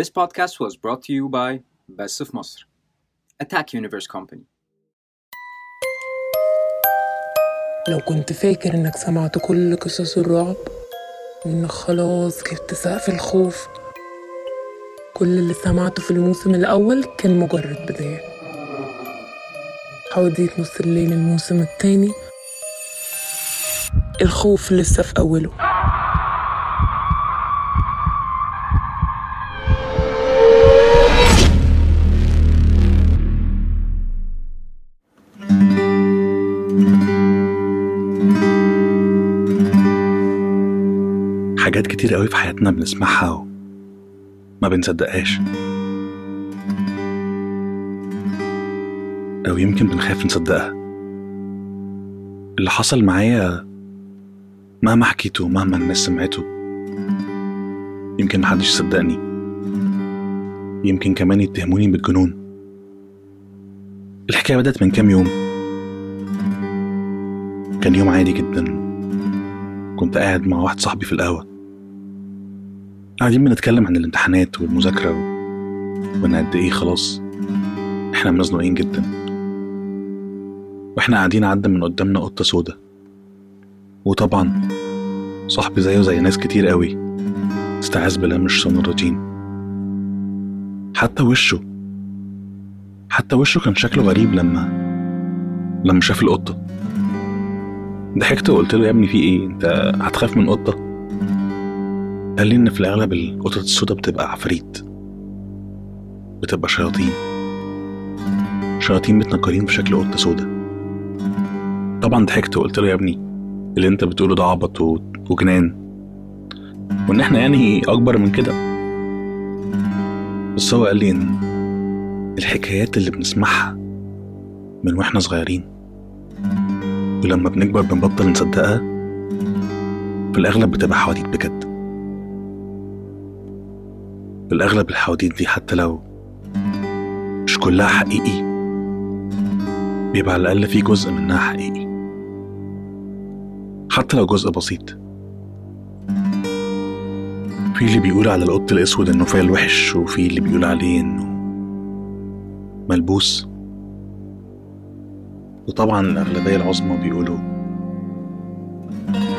This podcast was brought to you by Best of Masr, Attack Universe Company. لو كنت فاكر إنك سمعت كل قصص الرعب وإنك خلاص جبت سقف الخوف. كل اللي سمعته في الموسم الأول كان مجرد بداية. حواديت نص الليل الموسم التاني. الخوف لسه في أوله. حاجات كتير قوي في حياتنا بنسمعها وما بنصدقهاش. أو يمكن بنخاف نصدقها. اللي حصل معايا مهما حكيته مهما الناس سمعته يمكن محدش يصدقني يمكن كمان يتهموني بالجنون. الحكاية بدأت من كام يوم. كان يوم عادي جدا. كنت قاعد مع واحد صاحبي في القهوة. قاعدين بنتكلم عن الامتحانات والمذاكرة. وإن قد إيه خلاص إحنا مزنوقين جدا. وإحنا قاعدين عدى من قدامنا قطة سودا وطبعا صاحبي زيه زي ناس كتير قوي. استعاذ بالله الشيطان الرجيم حتى وشه. حتى وشه كان شكله غريب لما لما شاف القطة. ضحكت وقلت له يا ابني في إيه؟ أنت هتخاف من قطة؟ قال لي إن في الأغلب القطط السودا بتبقى عفاريت. بتبقى شياطين. شياطين متنكرين في شكل قطة سودا طبعا ضحكت وقلت له يا ابني اللي أنت بتقوله ده عبط وجنان. وإن إحنا يعني أكبر من كده. بس هو قال لي إن الحكايات اللي بنسمعها من وإحنا صغيرين ولما بنكبر بنبطل نصدقها في الأغلب بتبقى حواديت بجد. الأغلب الحواديت دي حتى لو مش كلها حقيقي بيبقى على الأقل في جزء منها حقيقي. حتى لو جزء بسيط. في اللي بيقول على القط الأسود إنه فعل وحش وفي اللي بيقول عليه إنه ملبوس. وطبعا الأغلبية العظمى بيقولوا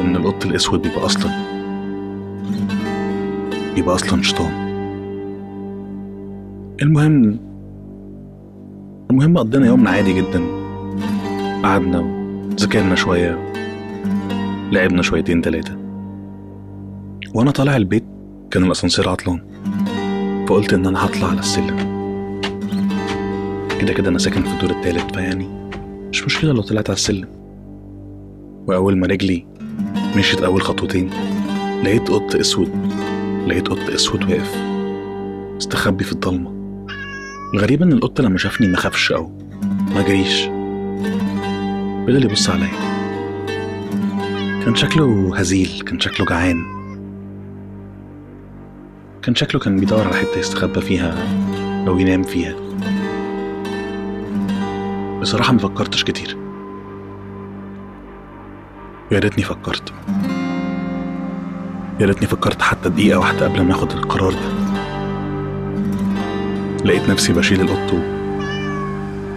إن القط الأسود بيبقى أصلا بيبقى أصلا شيطان. المهم المهم قضينا يومنا عادي جدا. قعدنا وذاكرنا شوية لعبنا شويتين تلاتة. وأنا طالع البيت كان الأسانسير عطلان فقلت إن أنا هطلع على السلم. كده كده أنا ساكن في الدور التالت فيعني مش مشكلة لو طلعت على السلم. وأول ما رجلي مشيت أول خطوتين لقيت قط أسود لقيت قط أسود واقف استخبي في الضلمة. الغريب إن القط لما شافني ما خافش أو ما جريش فضل يبص عليا. كان شكله هزيل كان شكله جعان. كان شكله كان بيدور على حتة يستخبى فيها أو ينام فيها. بصراحة ما فكرتش كتير. يا ريتني فكرت. يا ريتني فكرت حتى دقيقة واحدة قبل ما آخد القرار ده. لقيت نفسي بشيل القط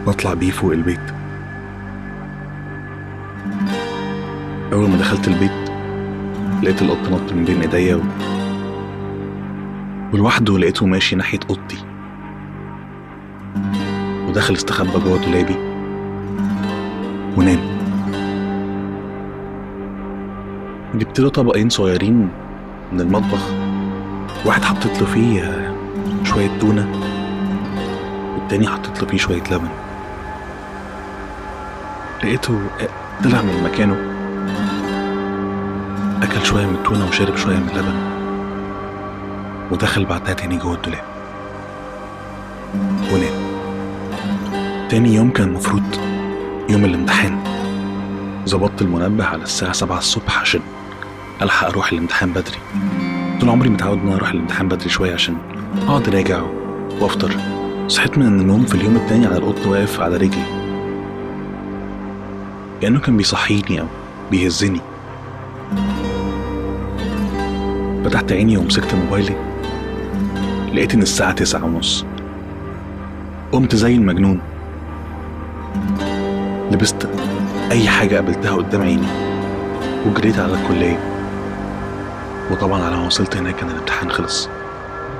واطلع بيه فوق البيت. أول ما دخلت البيت لقيت القط نط من بين إيديا و... ولوحده لقيته ماشي ناحية أوضتي. ودخل استخبى جوه دولابي. ونام. جبت له طبقين صغيرين من المطبخ. واحد حطيت له فيه شوية تونة. والتاني حطيت له فيه شوية لبن. لقيته طلع من مكانه. أكل شوية من التونة وشرب شوية من اللبن. ودخل بعدها تاني جوه الدولاب. ونام تاني يوم كان المفروض يوم الامتحان. ظبطت المنبه على الساعة سبعة الصبح عشان ألحق أروح الامتحان بدري. طول عمري متعود إن أنا أروح الامتحان بدري شوية عشان أقعد أراجع وأفطر. صحيت من النوم في اليوم التاني على القط واقف على رجلي. كأنه كان بيصحيني أو بيهزني. فتحت عيني ومسكت موبايلي. لقيت إن الساعة تسعة ونص. قمت زي المجنون. لبست أي حاجة قابلتها قدام عيني. وجريت على الكلية. وطبعا على ما وصلت هناك كان الامتحان خلص.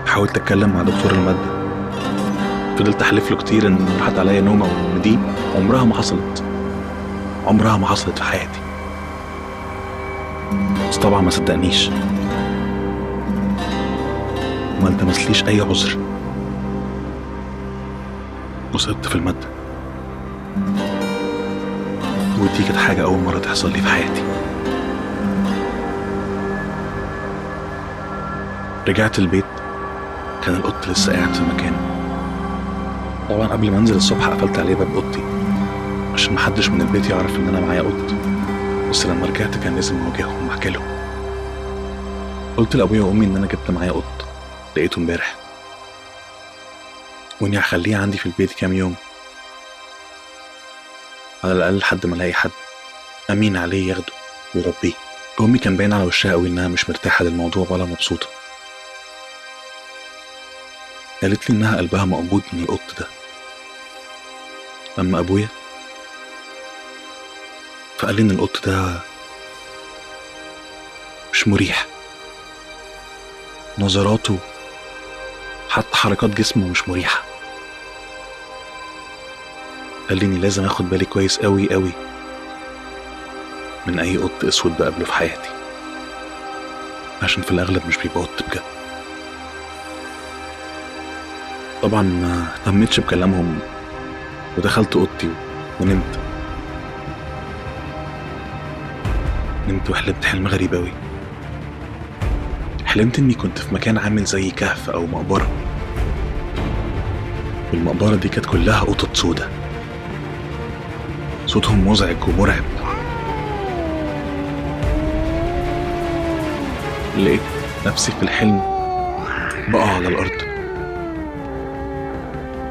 حاولت أتكلم مع دكتور المادة. فضلت أحلف له كتير إن راحت عليا نومة وإن دي عمرها ما حصلت. عمرها ما حصلت في حياتي. بس طبعا ما صدقنيش. وما التمسليش أي عذر. وسقطت في المادة. ودي كانت حاجة أول مرة تحصل لي في حياتي. رجعت البيت. كان القط لسه قاعد في مكانه. طبعا قبل ما أنزل الصبح قفلت عليه باب أوضتي عشان محدش من البيت يعرف إن أنا معايا قط بس لما رجعت كان لازم أواجههم وأحكي لهم. قلت لأبويا وأمي إن أنا جبت معايا قط لقيته إمبارح. وإني هخليه عندي في البيت كام يوم. على الأقل لحد ما ألاقي حد أمين عليه ياخده ويربيه. امي كان باين على وشها قوي إنها مش مرتاحة للموضوع ولا مبسوطة. قالت لي إنها قلبها مقبوض من القط ده. أما أبويا؟ فقال لي إن القط ده مش مريح. نظراته حتى حركات جسمه مش مريحة. قال لي إني لازم آخد بالي كويس قوي قوي من أي قط أسود بقابله في حياتي. عشان في الأغلب مش بيبقى قط بجد. طبعا ما اهتمتش بكلامهم ودخلت أوضتي ونمت. نمت وحلمت حلم غريب أوي. حلمت إني كنت في مكان عامل زي كهف أو مقبرة. والمقبرة دي كانت كلها قطط سودة. صوتهم مزعج ومرعب. لقيت نفسي في الحلم بقع على الأرض.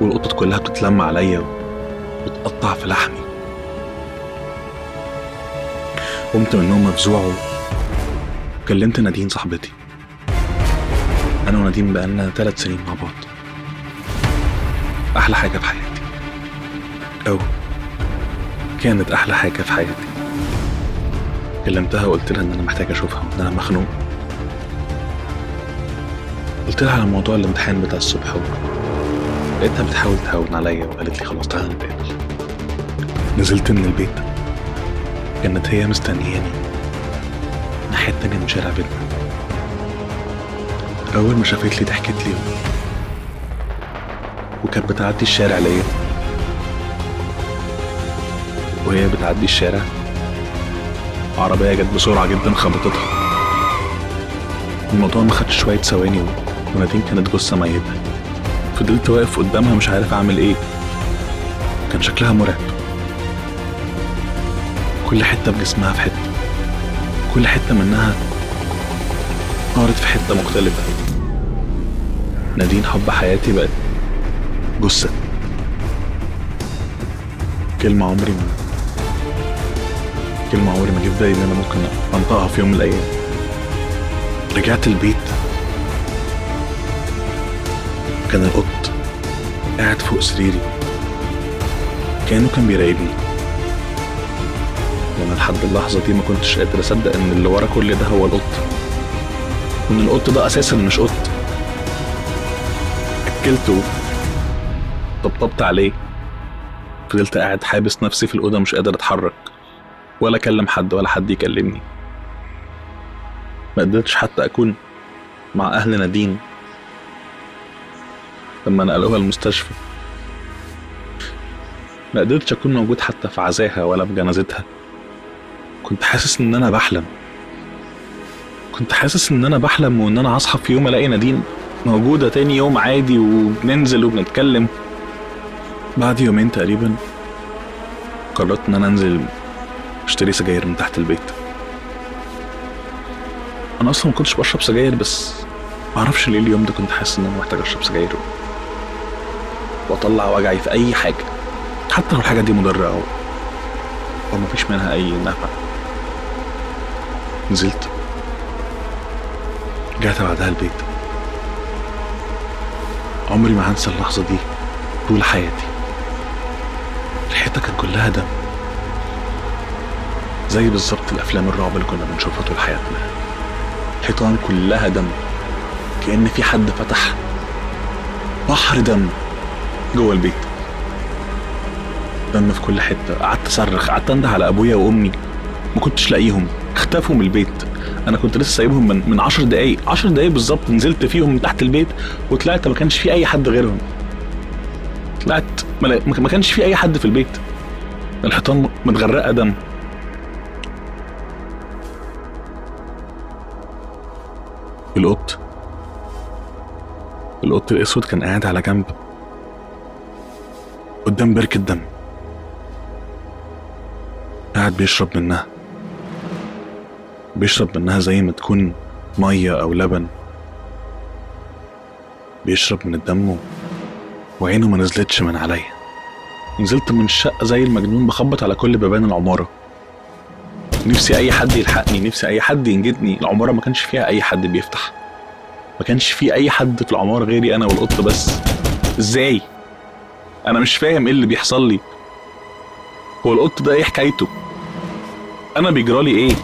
والقطط كلها بتتلم عليا وبتقطع في لحمي. قمت من النوم مفزوع وكلمت نادين صاحبتي. أنا ونادين بقالنا ثلاث سنين مع بعض. أحلى حاجة في حياتي. أو كانت أحلى حاجة في حياتي. كلمتها وقلت لها إن أنا محتاج أشوفها وإن أنا مخنوق. قلت لها على موضوع الامتحان بتاع الصبح و... لقيتها بتحاول تهون عليا وقالت لي خلاص تعالى نتقابل. نزلت من البيت. كانت هي مستنياني. ناحية تانية من شارع بيتنا. أول ما شافت لي ضحكت لي. وكانت بتعدي الشارع ليا وهي بتعدي الشارع. عربية جت بسرعة جدا خبطتها. الموضوع ما خدش شوية ثواني ونادين كانت جثة ميتة. فضلت واقف قدامها مش عارف أعمل إيه. كان شكلها مرعب. كل حتة بجسمها في حتة. كل حتة منها طارت في حتة مختلفة. نادين حب حياتي بقت جثة. كلمة عمري ما كلمة عمري ما جه في بالي إن أنا ممكن أنطقها في يوم من الأيام. رجعت البيت كان القط قاعد فوق سريري كأنه كان بيراقبني. وأنا لحد اللحظة دي ما كنتش قادر أصدق إن اللي ورا كل ده هو القط وإن القط ده أساسا مش قط. اكلته طبطبت عليه. فضلت قاعد حابس نفسي في الأوضة مش قادر أتحرك ولا أكلم حد ولا حد يكلمني. ما قدرتش حتى أكون مع أهل نادين. لما نقلوها المستشفى. ما قدرتش أكون موجود حتى في عزاها ولا في جنازتها. كنت حاسس إن أنا بحلم. كنت حاسس إن أنا بحلم وإن أنا هصحى في يوم ألاقي نادين موجودة تاني يوم عادي وبننزل وبنتكلم. بعد يومين تقريبا قررت إن أنا أنزل أشتري سجاير من تحت البيت. أنا أصلا ما كنتش بشرب سجاير بس معرفش ليه اليوم ده كنت حاسس إن أنا محتاج أشرب سجاير. واطلع وجعي في أي حاجة. حتى لو الحاجة دي مضرة أو أو منها أي نفع. نزلت. رجعت بعدها البيت. عمري ما هنسى اللحظة دي طول حياتي. الحيطة كان كلها دم. زي بالظبط الأفلام الرعب اللي كنا بنشوفها طول حياتنا. الحيطان كلها دم. كأن في حد فتح بحر دم. جوه البيت. دم في كل حتة. قعدت أصرخ. قعدت أنده على أبويا وأمي. ما كنتش لاقيهم. اختفوا من البيت. أنا كنت لسه سايبهم من من 10 دقايق. 10 دقايق بالظبط نزلت فيهم من تحت البيت وطلعت ما كانش في أي حد غيرهم. طلعت ما كانش في أي حد في البيت. الحيطان متغرقة دم. القط. القط الأسود كان قاعد على جنب. قدام بركة دم قاعد بيشرب منها. بيشرب منها زي ما تكون مية أو لبن. بيشرب من الدم وعينه ما نزلتش من عليا. نزلت من الشقة زي المجنون بخبط على كل بيبان العمارة. نفسي أي حد يلحقني نفسي أي حد ينجدني. العمارة ما كانش فيها أي حد بيفتح. ما كانش في أي حد في العمارة غيري أنا والقط بس. إزاي؟ أنا مش فاهم إيه اللي بيحصل لي. هو القط ده إيه حكايته؟ أنا بيجرالي إيه؟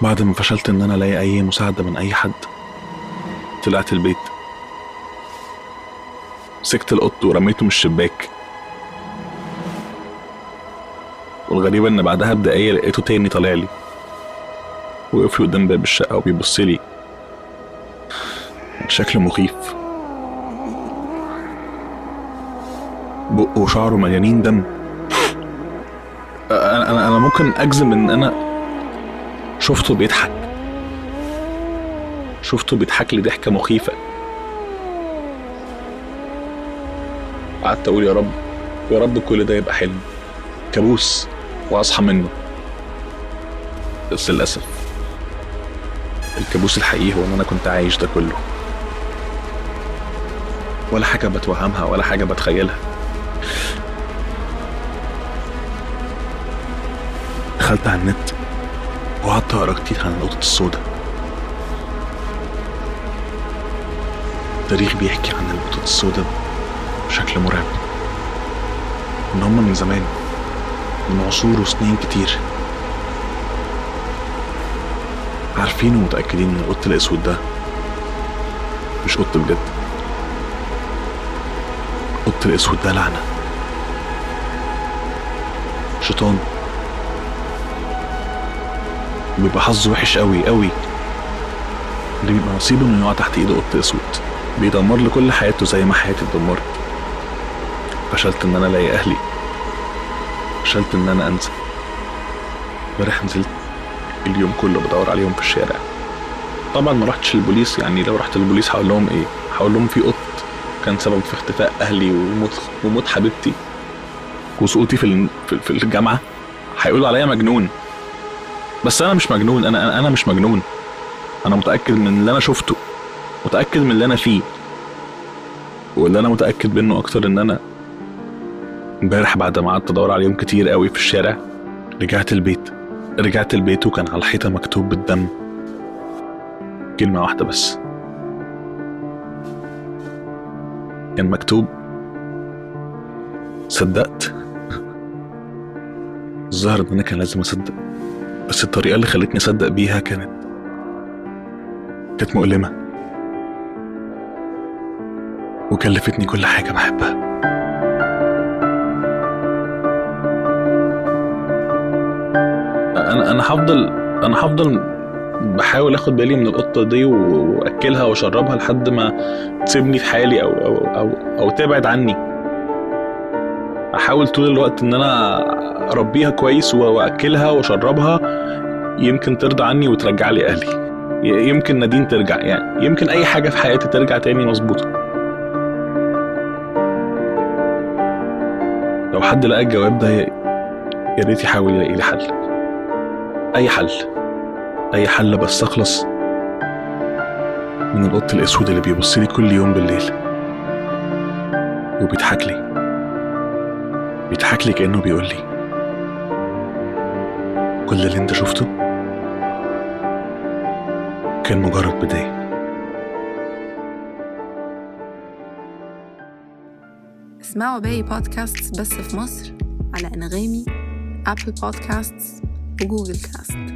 بعد ما فشلت إن أنا ألاقي أي مساعدة من أي حد طلعت البيت. مسكت القط ورميته من الشباك. والغريبة إن بعدها بدقايق لقيته تاني طالع لي. وقف لي قدام باب الشقة وبيبص لي. شكل مخيف. بقه وشعره مليانين دم. أنا أنا أنا ممكن أجزم إن أنا شفته بيضحك. شفته بيضحك لي ضحكة مخيفة. قعدت أقول يا رب يا رب كل ده يبقى حلم كابوس وأصحى منه. بس للأسف الكابوس الحقيقي هو إن أنا كنت عايش ده كله. ولا حاجة بتوهمها ولا حاجة بتخيلها. دخلت على النت وقعدت أقرأ كتير عن القطط السوداء. التاريخ بيحكي عن القطط السوداء بشكل مرعب. إن هم من زمان من عصور وسنين كتير. عارفين ومتأكدين إن القط الأسود ده مش قط بجد. القط الأسود ده لعنة. شيطان. بيبقى حظه وحش قوي قوي. اللي بيبقى نصيبه إنه يقع تحت إيده قط أسود. بيدمر له كل حياته زي ما حياتي اتدمرت. فشلت إن أنا ألاقي أهلي. فشلت إن أنا أنسى. امبارح نزلت اليوم كله بدور عليهم في الشارع. طبعا ما رحتش البوليس يعني لو رحت البوليس هقول لهم إيه؟ هقول لهم في قط كان سبب في اختفاء أهلي وموت وموت حبيبتي. وسقوطي في- في الجامعة. هيقولوا عليا مجنون. بس أنا مش مجنون أنا أنا مش مجنون. أنا متأكد من اللي أنا شفته متأكد من اللي أنا فيه. واللي أنا متأكد منه أكتر إن أنا امبارح بعد ما قعدت أدور عليهم كتير قوي في الشارع رجعت البيت. رجعت البيت وكان على الحيطة مكتوب بالدم. كلمة واحدة بس. كان مكتوب صدقت؟ الظاهر إن أنا كان لازم أصدق. بس الطريقة اللي خلتني أصدق بيها كانت كانت مؤلمة. وكلفتني كل حاجة بحبها. أنا أنا هفضل أنا هفضل بحاول آخد بالي من القطة دي و- وأكلها وأشربها لحد ما تسيبني في حالي أو أو أو, أو تبعد عني. أحاول طول الوقت إن أنا أربيها كويس و- وأكلها وأشربها يمكن ترضى عني وترجع لي أهلي. يمكن نادين ترجع يعني يمكن أي حاجة في حياتي ترجع تاني مظبوطة. لو حد لقى الجواب ده يا ريت يحاول يلاقي لي حل. أي حل. أي حل بس أخلص من القط الأسود اللي بيبص لي كل يوم بالليل. وبيضحك لي. بيضحك لي كأنه بيقول لي كل اللي انت شفته كان مجرد بداية. اسمعوا باقي بودكاست بس في مصر على أنغامي أبل بودكاست وجوجل كاست